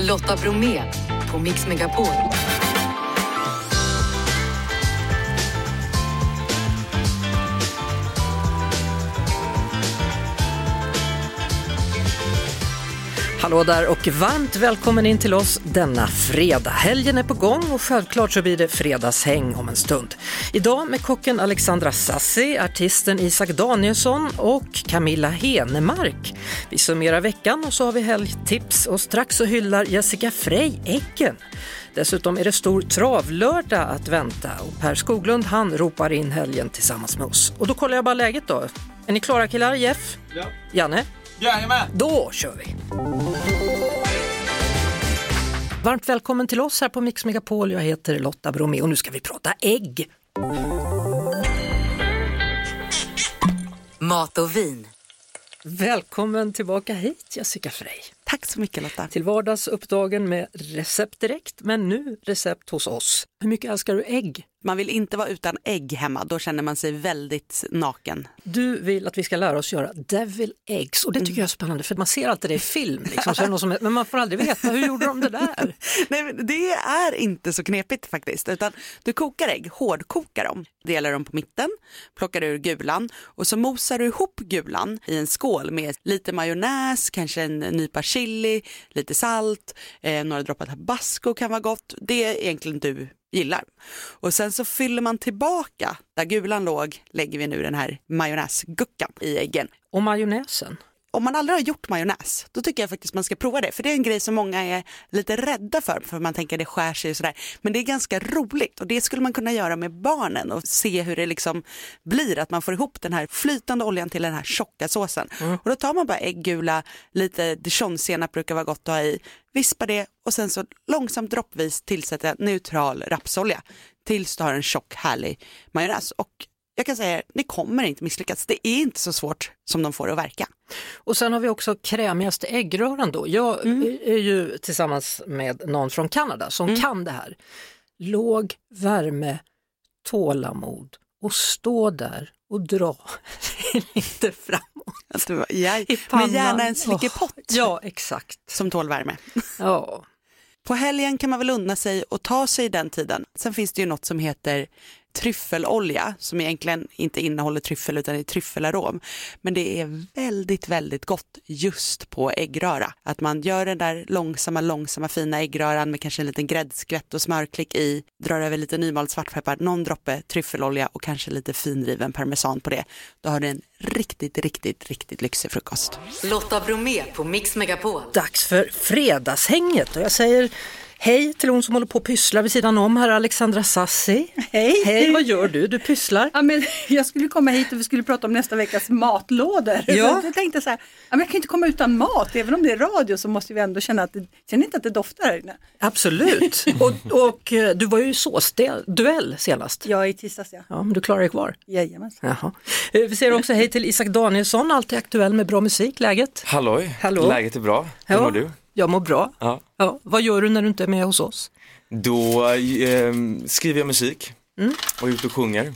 Lotta Bromé på Mix Megapol. Hallå där och varmt välkommen in till oss denna fredag. Helgen är på gång och självklart så blir det fredagshäng om en stund. Idag med kocken Alexandra Sassi, artisten Isak Danielsson och Camilla Henemark. Vi summerar veckan och så har vi helgtips och strax så hyllar Jessica Frey äggen. Dessutom är det stor travlördag att vänta och Per Skoglund han ropar in helgen tillsammans med oss. Och då kollar jag bara läget då. Är ni klara killar? Jeff? Ja. Janne? Jajamän! Då kör vi! Varmt välkommen till oss här på Mix Megapol. Jag heter Lotta Bromé och nu ska vi prata ägg. Mat och vin. Välkommen tillbaka hit Jessica Frey. Tack så mycket Lotta. Till vardags uppdagen med recept direkt, men nu recept hos oss. Hur mycket älskar du ägg? Man vill inte vara utan ägg hemma, då känner man sig väldigt naken. Du vill att vi ska lära oss göra devil eggs och det tycker jag är spännande för man ser alltid det i film, liksom, så är som, men man får aldrig veta hur gjorde de det där? Nej, det är inte så knepigt faktiskt, utan du kokar ägg, hårdkokar dem, delar dem på mitten, plockar ur gulan och så mosar du ihop gulan i en skål med lite majonnäs, kanske en nypa chili, lite salt, eh, några droppar tabasco kan vara gott. Det är egentligen du gillar. Och sen så fyller man tillbaka, där gulan låg lägger vi nu den här majonnäsguckan i äggen. Och majonnäsen? Om man aldrig har gjort majonnäs, då tycker jag faktiskt man ska prova det. För det är en grej som många är lite rädda för, för man tänker det skär sig och sådär. Men det är ganska roligt och det skulle man kunna göra med barnen och se hur det liksom blir, att man får ihop den här flytande oljan till den här tjocka såsen. Och då tar man bara äggula, lite dijonsenap brukar vara gott att ha i, vispar det och sen så långsamt droppvis tillsätta neutral rapsolja tills du har en tjock härlig majonnäs. Och jag kan säga, ni kommer inte misslyckas. Det är inte så svårt som de får det att verka. Och sen har vi också krämigaste äggröran då. Jag är ju tillsammans med någon från Kanada som kan det här. Låg värme, tålamod och stå där och dra lite framåt. Jag, I med gärna en slickepott Åh, Ja, exakt. som tål värme. Ja. På helgen kan man väl unna sig och ta sig den tiden. Sen finns det ju något som heter tryffelolja som egentligen inte innehåller tryffel utan är tryffelarom. Men det är väldigt, väldigt gott just på äggröra. Att man gör den där långsamma, långsamma fina äggröran med kanske en liten gräddskvätt och smörklick i, drar över lite nymald svartpeppar, någon droppe tryffelolja och kanske lite finriven parmesan på det. Då har du en riktigt, riktigt, riktigt lyxig frukost. Lotta Bromé på Mix Megapol. Dags för fredagshänget och jag säger hej till hon som håller på och pysslar vid sidan om här, Alexandra Sassi. Hej! Hej, vad gör du? Du pysslar. Ja, men jag skulle komma hit och vi skulle prata om nästa veckas matlådor. Ja. Jag tänkte så här, ja, jag kan inte komma utan mat, även om det är radio så måste vi ändå känna att det, känner inte att det doftar här inne. Absolut. Och, och eh, du var ju så duell senast. Ja, i tisdags ja. Ja, men du klarar dig kvar. Jajamensan. Jaha. Eh, Vi säger också hej till Isak Danielsson, alltid aktuell med bra musik. Läget? Halloj, Hallå. läget är bra. Hur Ja. mår du? Jag mår bra. Ja. Ja, vad gör du när du inte är med hos oss? Då eh, skriver jag musik Mm. och är ute och sjunger.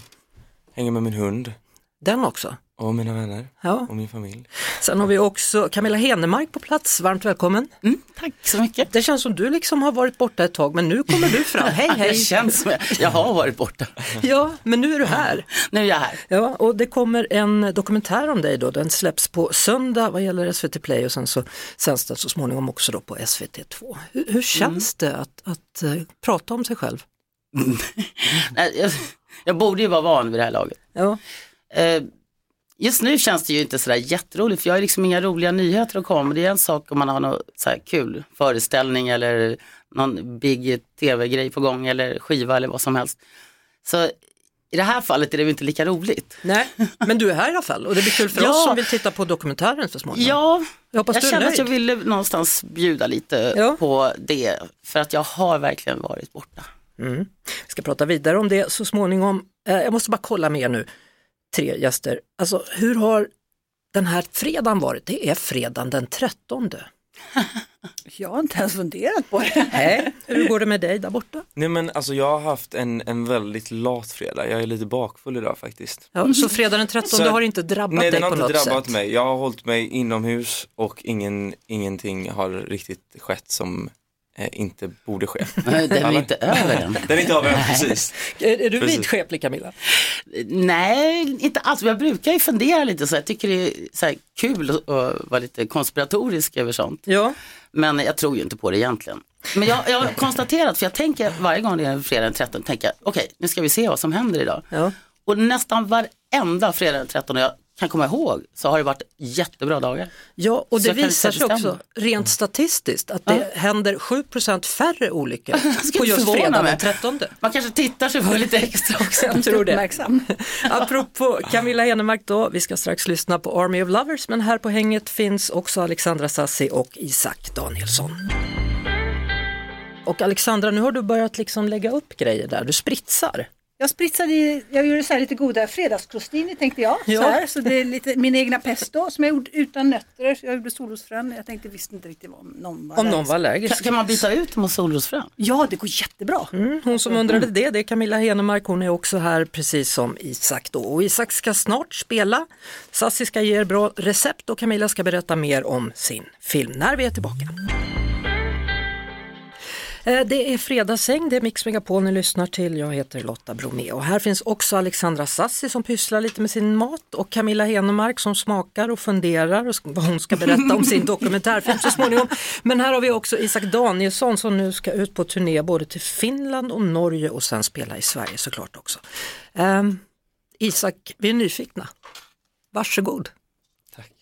Hänger med min hund Den också. och mina vänner Ja. och min familj. Sen har vi också Camilla Henemark på plats, varmt välkommen. Mm, tack så mycket. Det känns som du liksom har varit borta ett tag men nu kommer du fram. Hej Det hej! känns som jag, jag har varit borta. Ja, men nu är du här. Nu är jag här. Ja, och det kommer en dokumentär om dig då, den släpps på söndag vad gäller SVT Play och sen så sänds den så småningom också då på SVT2. Hur, hur känns det att, att eh, prata om sig själv? Jag, jag borde ju vara van vid det här laget. Ja, Eh, Just nu känns det ju inte sådär jätteroligt för jag har liksom inga roliga nyheter att komma med. Det är en sak om man har någon så här kul föreställning eller någon big tv-grej på gång eller skiva eller vad som helst. Så i det här fallet är det ju inte lika roligt. nej, men du är här i alla fall och det blir kul för Ja. oss som vill titta på dokumentären så småningom. Ja, Jag hoppas jag kände att jag ville någonstans bjuda lite Ja. på det för att jag har verkligen varit borta. Mm. Vi ska prata vidare om det så småningom. Eh, Jag måste bara kolla med er nu, tre gäster. Alltså hur har den här fredagen varit? Det är fredagen den 13. Jag har inte ens funderat på det. Nej. Hur går det med dig där borta? Nej men alltså jag har haft en, en väldigt lat fredag, jag är lite bakfull idag faktiskt. Ja, så fredag den 13 Så- har inte drabbat Nej dig den har på inte något drabbat sätt? mig, jag har hållit mig inomhus och ingen, ingenting har riktigt skett som inte borde ske. Nej, Den är Eller? inte över än. Den är inte av än, precis. Är, är du Precis. vidskeplig Camilla? Nej, inte alls. Jag brukar ju fundera lite så. Jag tycker det är så här kul att att vara lite konspiratorisk över sånt. Ja. Men jag tror ju inte på det egentligen. Men jag, jag har konstaterat, för jag tänker varje gång det är fredag den 13, tänker jag, okej nu ska vi se vad som händer idag. Ja. Och nästan varenda fredag den 13 jag kan komma ihåg så har det varit jättebra dagar. Ja, och det visar sig också rent statistiskt att det händer 7% färre olyckor på just fredag den 13. Man kanske tittar sig för lite extra också. Jag tror det. Apropå Camilla Henemark då, vi ska strax lyssna på Army of Lovers men här på hänget finns också Alexandra Sassi och Isak Danielsson. Och Alexandra, nu har du börjat liksom lägga upp grejer där, du spritsar. Jag spritsade, i- jag gjorde så här lite goda fredagskrostini tänkte jag. Ja. Så, här, så det är lite min egna pesto som jag gjorde utan nötter. Så jag gjorde solrosfrön. Jag tänkte visste inte riktigt om någon var Om någon allergisk. var Kan, allergisk. kan man byta ut mot solrosfrön? Ja, det går jättebra. Mm, hon som undrade det, det är Camilla Henemark, hon är också här precis som Isak då. Och Isak ska snart spela, Sassi ska ge er bra recept och Camilla ska berätta mer om sin film när vi är tillbaka. Eh, Det är fredagsäng, det är Mix Megapol ni lyssnar till. Jag heter Lotta Bromé och här finns också Alexandra Sassi som pysslar lite med sin mat och Camilla Henemark som smakar och funderar och vad hon ska berätta om sin dokumentärfilm så småningom. Men här har vi också Isak Danielsson som nu ska ut på turné både till Finland och Norge och sen spela i Sverige såklart också. Ehm, Isak, vi är nyfikna. Varsågod. Tack.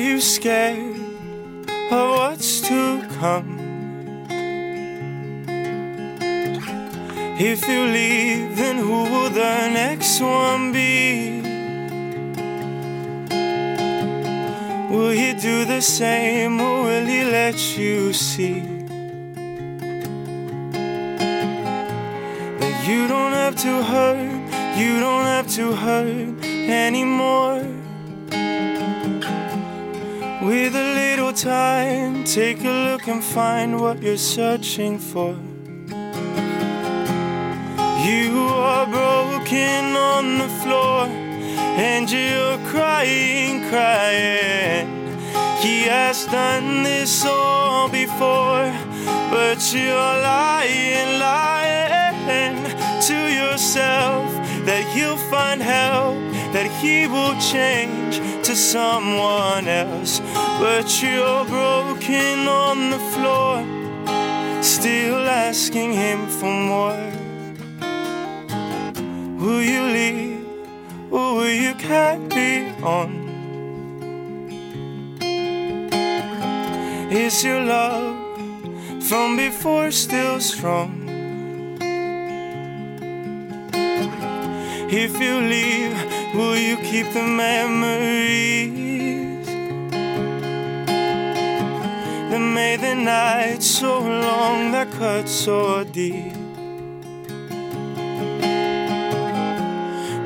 You scared of what's to come? If you leave, then who will the next one be? Will he do the same or will he let you see? That you don't have to hurt, you don't have to hurt anymore. With a little time, take a look and find what you're searching for. You are broken on the floor, and you're crying, crying. He has done this all before, but you're lying, lying to yourself that he'll find help, that he will change to someone else. But you're broken on the floor, still asking him for more. Will you leave or will you carry on? Is your love from before still strong? If you leave, will you keep the memories that made the night so long, that cut so deep?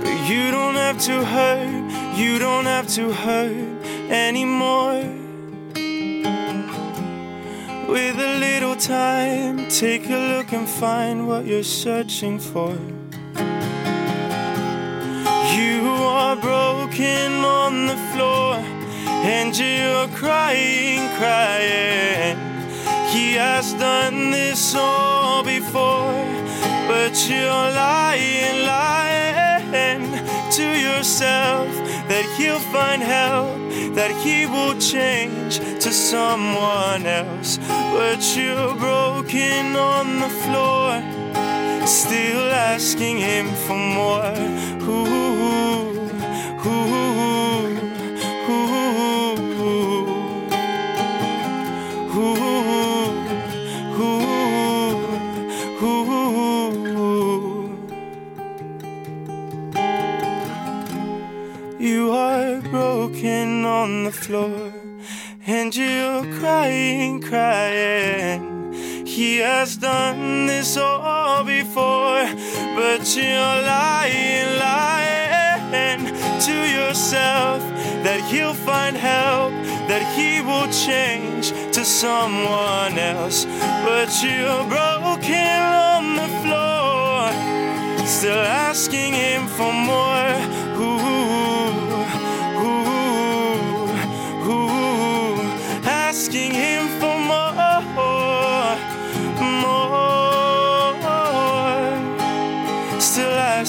But you don't have to hurt, you don't have to hurt anymore. With a little time, take a look and find what you're searching for. Broken on the floor, and you're crying, crying. He has done this all before, but you're lying, lying to yourself that he'll find help, that he will change to someone else. But you're broken on the floor, still asking him for more. Ooh, on the floor, and you're crying, crying. he has done this all before. But you're lying, lying to yourself that he'll find help, that he will change to someone else. But you're broken on the floor, still asking him for more.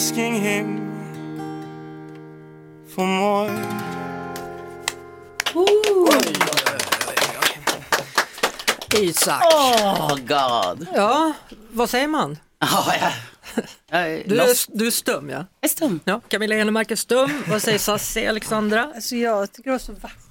Asking him for more. Isak. Oh god. Ja, vad säger man? Ja, är Du är, du är stum ja. Jag är stum. ja. Camilla Henemark är stum. Vad säger Sassi Alexandra? Alltså jag tycker det var så vackert.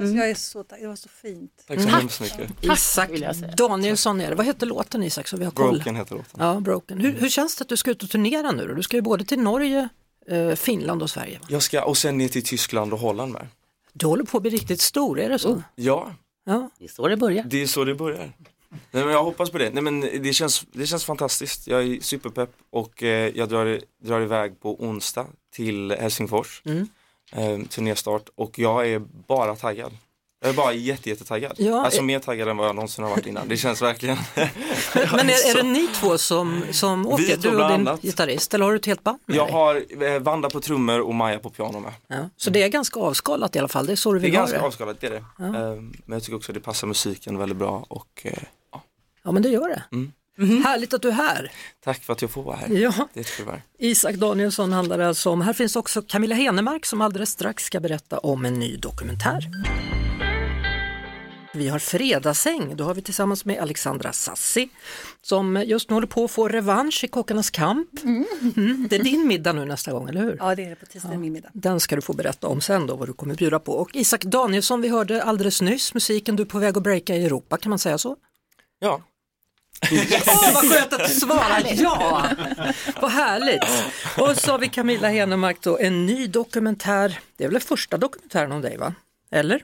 Alltså jag är så tack- det var så fint. Tack så hemskt mycket. Isak. Danielsson är det. Vad heter låten Isak så vi har koll? Broken heter låten. Ja, Broken. Hur, hur känns det att du ska ut och turnera nu då? Du ska ju både till Norge, eh, Finland och Sverige. va? Jag ska, och sen ner till Tyskland och Holland med. Du håller på att bli riktigt stor, är det så? Ja, Ja. Det är så det börjar. det är så det börjar. Nej, men jag hoppas på det. Nej, men det, känns, det känns fantastiskt. Jag är superpepp och eh, jag drar, drar iväg på onsdag till Helsingfors. Mm. Eh, turnéstart och jag är bara taggad. Jag är bara jätte, jättetaggad. Ja, alltså eh- mer taggad än vad jag någonsin har varit innan. Det känns verkligen. Men är, är det ni två som, som åker? Du och din annat. gitarrist, eller har du ett helt band med Jag dig? har eh, Vanda på trummor och Maja på piano med. Ja. Så det är ganska avskalat i alla fall, det är så du Det är vill ganska det? avskalat, det är det. Eh, men jag tycker också att det passar musiken väldigt bra och eh, ja, Ja men det gör det. Mm. Härligt att du är här. tack för att jag får vara här. Ja. Det är. Isak Danielsson handlar det alltså om. Här finns också Camilla Henemark som alldeles strax ska berätta om en ny dokumentär. Vi har Fredagsäng, då har vi tillsammans med Alexandra Sassi som just nu håller på att få revansch i Kockarnas kamp. Mm. Det är din middag nu nästa gång, eller hur? Ja det är det på tisdag min middag. Den ska du få berätta om sen då, vad du kommer bjuda på. Och Isak Danielsson, vi hörde alldeles nyss musiken du är på väg att breaka i Europa, kan man säga så? Ja, Åh, vad skönt att du svarar ja! Vad härligt! Och så har vi Camilla Henemark då, en ny dokumentär. Det är väl första dokumentären om dig va? Eller?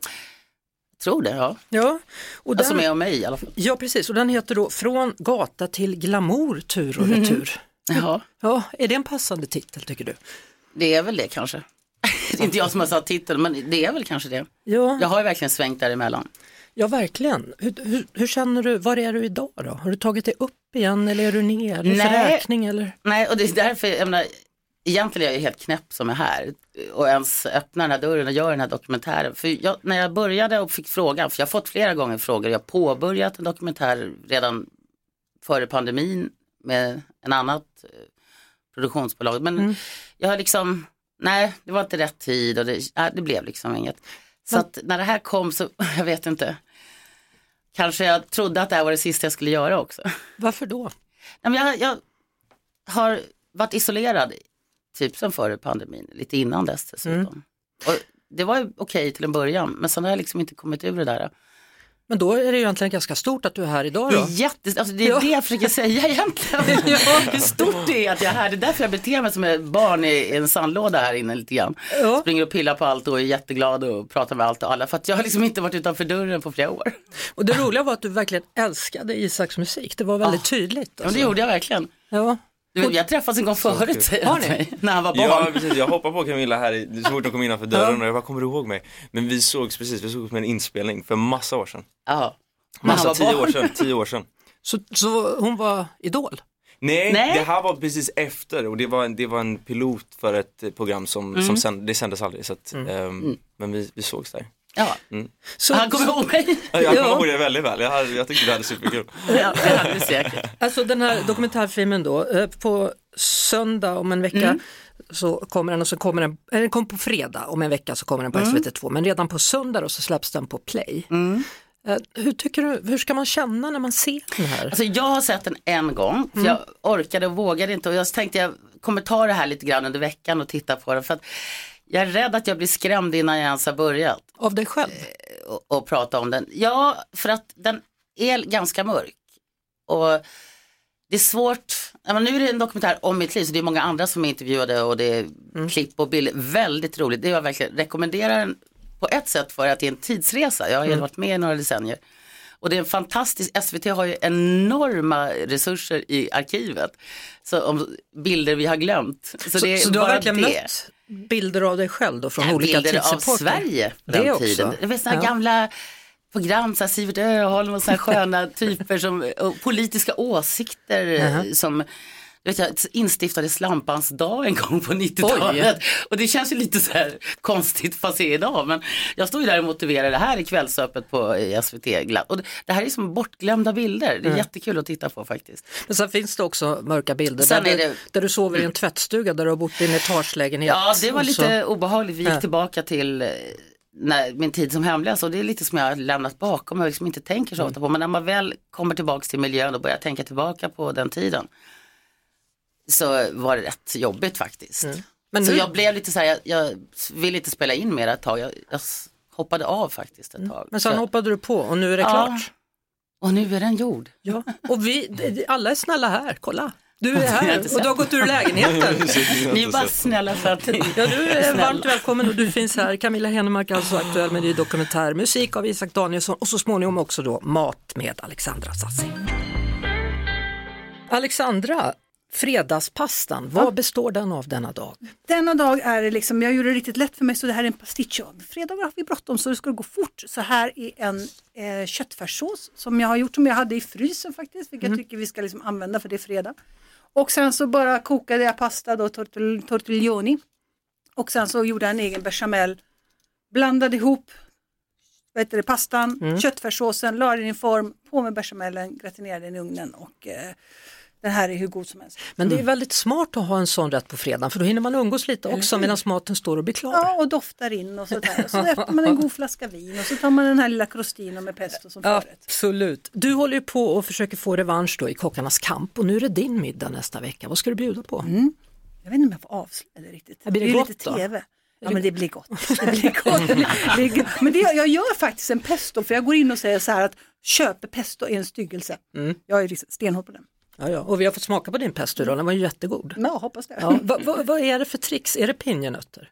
Tror det, ja. Ja, och Alltså den, med om mig i alla fall. ja precis. Och den heter då Från gata till glamour, tur och retur. Ja, Ja, är det en passande titel tycker du? det är väl det kanske. Det är inte jag som har satt titeln, men det är väl kanske det. Ja, Jag har ju verkligen svängt däremellan. Ja verkligen. Hur, hur, hur känner du, var är du idag då? Har du tagit dig upp igen eller är du ner? Är Nej. räkning eller? Nej, och det är därför, jag menar, egentligen är jag helt knäpp som är här och ens öppnar den här dörren och gör den här dokumentären. För jag, när jag började och fick frågan, för jag har fått flera gånger frågor, jag har påbörjat en dokumentär redan före pandemin med en annat eh, produktionsbolag. Men jag har liksom, nej, det var inte rätt tid och det, nej, det blev liksom inget. Så att när det här kom så, jag vet inte, kanske jag trodde att det här var det sista jag skulle göra också. Varför då? Nej, men jag, jag har varit isolerad typ sen före pandemin, lite innan dess dessutom. Och det var okej till en början, men sen har jag liksom inte kommit ur det där. Men då är det ju egentligen ganska stort att du är här idag Det då. är, jätte, alltså det, är Ja. det jag försöker säga egentligen. Hur stort det är att jag är här. Det är därför jag beter mig som ett barn i en sandlåda här inne lite grann. Ja. Springer och pillar på allt och är jätteglad och pratar med allt och alla. För att jag har liksom inte varit utanför dörren på flera år. Och det roliga var att du verkligen älskade Isaks musik, det var väldigt tydligt. Ja, men Alltså. det gjorde jag verkligen. Ja. Du har träffats en gång förut säger Har han ni? när han var barn. Ja precis, jag hoppade på Camilla här i- så fort hon kom innanför dörren och jag bara, kommer du ihåg mig? Men vi sågs precis, vi sågs med en inspelning för massa år sedan. Ja. Massa, tio barn. år sedan, tio år sedan. Så, så hon var idol? Nej, Nej. det här var precis efter och det var en, det var en pilot för ett program som, Mm. som sänd, det sändes aldrig. Så att, ehm, Men vi, vi sågs där. Ja. Så, Han kommer ihåg mig. Ja, Jag kommer ihåg det väldigt väl, jag, hade, jag tyckte vi hade superkul. Ja, det hade säkert. Alltså den här dokumentärfilmen då, eh, på söndag om en vecka Mm. så kommer den och så kommer den, eller den kommer på fredag om en vecka så kommer den på Mm. SVT2 men redan på söndag då så släpps den på Play. Eh, Hur tycker du, hur ska man känna när man ser den här? Alltså jag har sett den en gång, för jag orkade och vågade inte och jag tänkte jag kommer ta det här lite grann under veckan och titta på den för att jag är rädd att jag blir skrämd innan jag ens har börjat Av dig själv? och, och prata om den. Ja, för att den är ganska mörk och det är svårt, nu är det en dokumentär om mitt liv så det är många andra som är intervjuade och det är klipp och bilder, väldigt roligt. Det jag verkligen rekommenderar den på ett sätt för att det är en tidsresa, jag har ju varit med i några decennier. Och det är en fantastisk, SVT har ju enorma resurser i arkivet. Så om bilder vi har glömt. Så, Så, det är så du har bara verkligen det. mött bilder av dig själv då från Ja, olika bilder av? Sverige på Det den också. tiden. Det var sådana Ja. gamla program, så Sivert Öholm och sådana sköna typer som och politiska åsikter eh, som du vet jag, instiftades lampans dag en gång på 90-talet. Och det känns ju lite så här konstigt fast se idag. Men jag står ju där och motiverar det här i Kvällsöppet på i SVT. Och det, det här är som bortglömda bilder. Det är jättekul att titta på faktiskt. Men sen finns det också mörka bilder där, är du, det- där du sover i en tvättstuga där du har bott i en etagelägenhet. Ja, det var Och så- lite obehagligt. Vi gick Ja. tillbaka till eh, när, min tid som hemlös och det är lite som jag har lämnat bakom och liksom inte tänker så Mm. ofta på. Men när man väl kommer tillbaka till miljön och börjar tänka tillbaka på den tiden så var det rätt jobbigt faktiskt. Mm. Men så nu- jag blev lite så här, jag, jag ville inte spela in mer ett tag. Jag, jag hoppade av faktiskt ett tag. Mm. Men sen Så- hoppade du på och nu är det Ja. klart. Och nu är den gjord. Ja. Och vi, alla är snälla här, kolla. Du är här och du har gått ur lägenheten. Ni är bara snälla för att ni Ja, du är snälla. varmt välkommen och du finns här. Camilla Henemark är alltså aktuell med ny dokumentär, musik av Isak Danielsson och så småningom också då mat med Alexandra Sassi. Alexandra, fredagspastan, vad består den av denna dag? Denna dag är det liksom, jag gjorde det riktigt lätt för mig så det här är en pasticcio. Fredag har vi bråttom så det ska gå fort. Så här är en eh, köttfärssås som jag har gjort som jag hade i frysen faktiskt, vilket jag tycker vi ska liksom använda för det är fredag. Och sen så bara kokade jag pasta då, tortell, tortiglioni. Och sen så gjorde jag en egen bechamel, blandade ihop vad heter det, pastan, köttfärssåsen, la den i en form, på med bechamelen, gratinerade den i ugnen och eh, den här är hur god som helst. Men det är väldigt smart att ha en sån rätt på fredagen för då hinner man umgås lite också medan maten står och blir klar. Ja, och doftar in och sådär. Och så öppnar man en god flaska vin och så tar man den här lilla crostino med pesto som förrätt. Absolut. Du håller ju på och försöker få revansch då i Kockarnas kamp och nu är det din middag nästa vecka. Vad ska du bjuda på? Jag vet inte om jag får avslöja det riktigt. Ja, blir det är ju gott lite då? tv. Ja men det blir gott. Det blir gott. Det blir, det blir, men det, jag gör faktiskt en pesto för jag går in och säger så här att köper pesto är en styggelse. Mm. Jag är liksom stenhård på den. Ja, ja. Och vi har fått smaka på din pesto idag, den var ju jättegod. Ja, hoppas det. Ja, vad, vad, vad är det för tricks? Är det pinjenötter?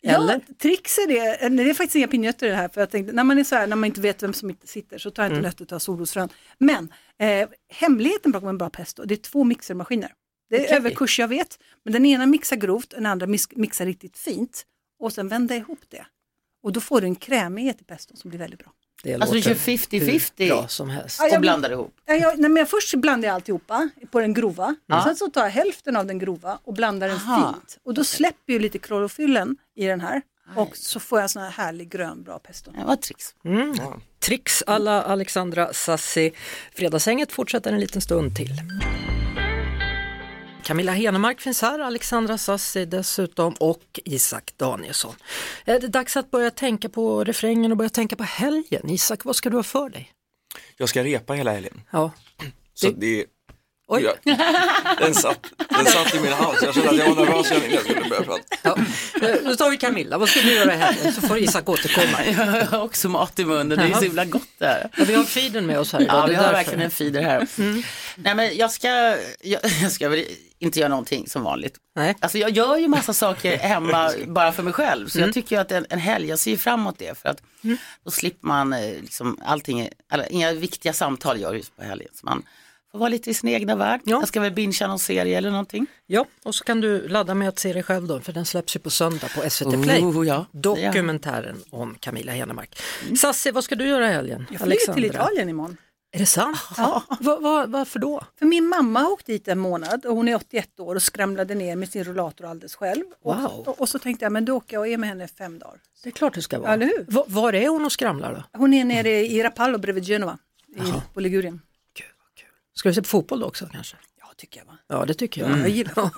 Ja, Eller? tricks är det, nej, det är faktiskt inga pinjötter i det här för jag tänkte, när man är så här, när man inte vet vem som inte sitter så tar jag inte Mm. nötter, tar solrosfrön. Men eh, hemligheten bakom en bra pesto, det är två mixermaskiner. Det är Okej. överkurs jag vet, men den ena mixar grovt, den andra mixar riktigt fint och sen vända ihop det. Och då får du en krämighet i peston som blir väldigt bra. Det Alltså du kör hur 50-50 bra som helst. Ja, jag och blandar ihop. Ja, jag, nej, men jag först blandar jag alltihopa på den grova, sen så tar jag hälften av den grova och blandar den Aha. fint. Och då släpper ju lite klorofyllen i den här och så får jag sån här härlig grön bra pesto. Det var trix. Mm. Tricks alla Alexandra Sassi. Fredagshänget fortsätter en liten stund till. Camilla Henemark finns här, Alexandra Sassi dessutom och Isak Danielsson. Eh, Det är dags att börja tänka på refrängen och börja tänka på helgen. Isak, vad ska du ha för dig? Jag ska repa hela helgen. Ja. Så Det- det, Oj. Den, satt, den satt i min hals, jag kände att jag var nervös innan jag skulle börja prata. Ja. Eh, Nu tar vi Camilla, vad ska du göra helgen? Så får Isak återkomma. Jag har också mat i munnen, det är så himla gott det här. Ja, vi har feeden med oss här idag. Ja, det vi har därför. verkligen en feeder här. Nej, men jag ska, jag, jag ska väl inte göra någonting som vanligt. Nej. Alltså jag gör ju massa saker hemma bara för mig själv. Så jag tycker ju att en, en helg, jag ser ju fram emot det. För att då slipper man eh, liksom allting, alla, inga viktiga samtal gör just på helgen. Så man får vara lite i sin egna värld. Ja. Jag ska väl bingea någon serie eller någonting. Ja, och så kan du ladda med att se dig själv då, för den släpps ju på söndag på SVT Play. Oh, ja. Dokumentären om Camilla Henemark. Sassi, vad ska du göra i helgen? Jag flyger till Italien imorgon. Är det sant? Ja. Va, va, varför då? För min mamma har åkt dit en månad och hon är 81 år och skramlade ner med sin rullator alldeles själv. Wow. Och, och, och så tänkte jag, men då åker jag och är med henne fem dagar. Det är klart det ska vara. Eller hur? Va, var är hon och skramlar då? Hon är nere i Rapallo bredvid Genova, i, på Ligurien. Kul, vad kul. Ska du se på fotboll då också kanske? Ja, tycker jag va. Ja, det tycker jag. Jag gillar.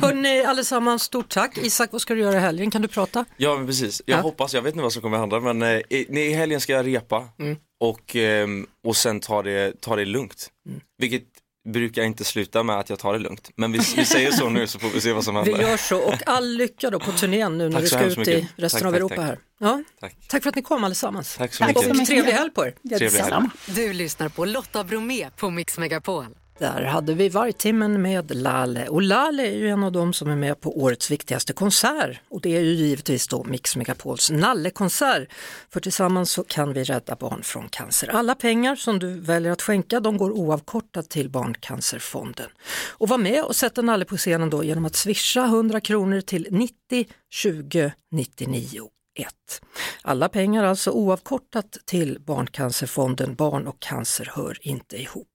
Hörrni, allesammans, stort tack. Isak, vad ska du göra i helgen? Kan du prata? Ja men precis, jag Ja. hoppas, jag vet inte vad som kommer hända men eh, i, i helgen ska jag repa Mm. och, ehm, och sen ta det, ta det lugnt. Mm. Vilket brukar inte sluta med att jag tar det lugnt. Men vi, vi säger så nu så får vi se vad som Vi händer. gör så och all lycka då på turnén nu när vi så ska ut i mycket. resten Tack, av Europa tack. här. Ja. Tack. Tack för att ni kom allesammans. Tack så mycket. mycket. Trevlig helg på er. Trevlig helg. Du lyssnar på Lotta Bromé på Mix Megapol. Där hade vi Vargtimmen med Lale och Lale är ju en av dem som är med på årets viktigaste konsert och det är ju givetvis då Mix Megapols nallekonsert. För tillsammans så kan vi rädda barn från cancer. Alla pengar som du väljer att skänka de går oavkortat till Barncancerfonden. Och var med och sätta Nalle på scenen då genom att swisha 100 kronor till 90 20 99 1. Alla pengar alltså oavkortat till Barncancerfonden. Barn och cancer hör inte ihop.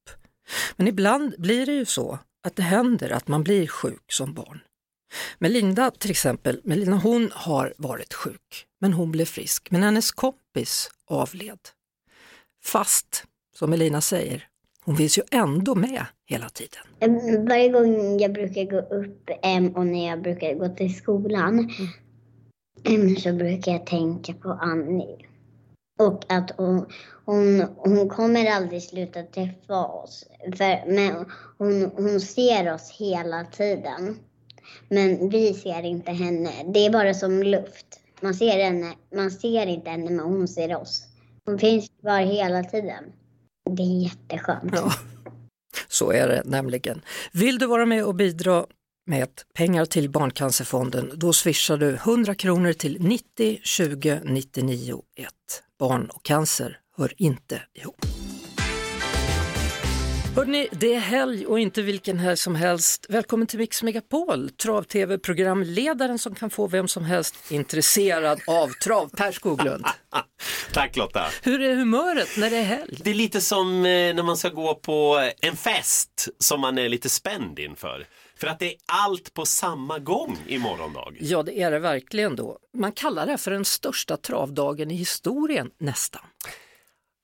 Men ibland blir det ju så att det händer att man blir sjuk som barn. Melinda till exempel, Melina hon har varit sjuk, men hon blev frisk. Men hennes kompis avled. Fast, som Melina säger, hon finns ju ändå med hela tiden. Varje gång jag brukar gå upp och när jag brukar gå till skolan em, så brukar jag tänka på Annie. Och att hon, hon, hon kommer aldrig sluta träffa oss. För, men hon, hon ser oss hela tiden. Men vi ser inte henne. Det är bara som luft. Man ser, henne, man ser inte henne men hon ser oss. Hon finns kvar hela tiden. Det är jätteskönt. Ja, så är det nämligen. Vill du vara med och bidra med pengar till Barncancerfonden, då swishar du 100 kronor till 90 20 99 1. Barn och cancer hör inte ihop. Hörrni, det är helg och inte vilken helg som helst. Välkommen till Mix Megapol, trav-tv-programledaren som kan få vem som helst intresserad av trav, Per Skoglund. Tack Lotta. Hur är humöret när det är helg? Det är lite som eh, när man ska gå på en fest som man är lite spänd inför. För att det är allt på samma gång i morgondag. Ja, det är det verkligen då. Man kallar det för den största travdagen i historien nästan.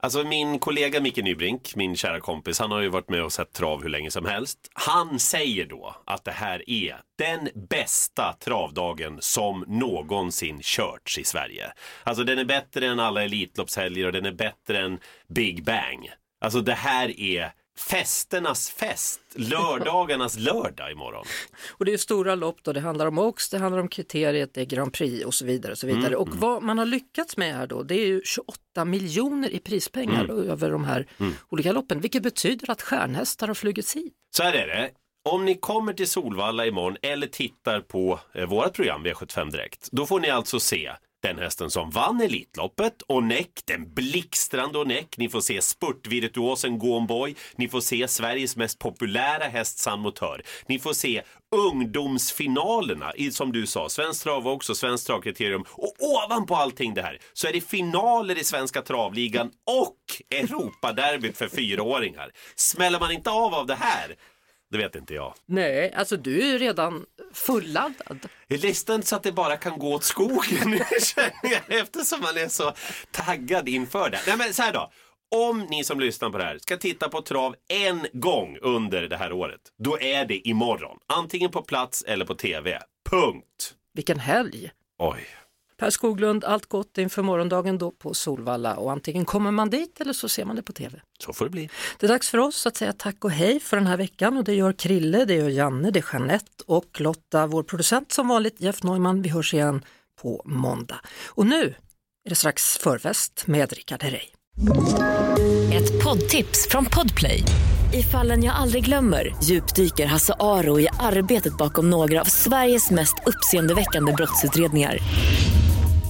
Alltså min kollega Micke Nybrink, min kära kompis, han har ju varit med och sett trav hur länge som helst. Han säger då att det här är den bästa travdagen som någonsin körts i Sverige. Alltså den är bättre än alla Elitloppshelger och den är bättre än Big Bang. Alltså det här är festernas fest, lördagarnas lördag imorgon. Och det är stora lopp då, det handlar om Oaks, det handlar om kriteriet, det är Grand Prix och så vidare. Och, så vidare. Mm, och vad man har lyckats med här då, det är ju 28 miljoner i prispengar Mm. över de här olika loppen, vilket betyder att stjärnhästar har flugits hit. Så här är det. Om ni kommer till Solvalla imorgon eller tittar på eh, vårt program V75 Direkt, då får ni alltså se den hästen som vann Elitloppet, Onek, den blixtrande Onek. Ni får se spurtvirtuosen Gomboy. Ni får se Sveriges mest populära häst San Motör. Ni får se ungdomsfinalerna i, som du sa, Svensk Trav också, Svensk Travkriterium. Och ovanpå allting det här så är det finaler i Svenska Travligan och Europaderbyt för fyraåringar. Smäller man inte av av det här, det vet inte jag. Nej, alltså du är ju redan fulladdad. Är listan så att det bara kan gå åt skogen nu jag eftersom man är så taggad inför det. Nej men så här då. Om ni som lyssnar på det här ska titta på trav en gång under det här året, då är det imorgon. Antingen på plats eller på tv. Punkt. Vilken helg! Oj. Per Skoglund, allt gott inför morgondagen då på Solvalla och antingen kommer man dit eller så ser man det på tv. Så får det bli. Det är dags för oss att säga tack och hej för den här veckan och det gör Krille, det gör Janne, det är Jeanette och Lotta, vår producent som vanligt, Jeff Neumann. Vi hörs igen på måndag. Och nu är det strax förfest med Rickard Herrey. Ett poddtips från Podplay. I fallen jag aldrig glömmer djupdyker Hasse Aro i arbetet bakom några av Sveriges mest uppseendeväckande brottsutredningar.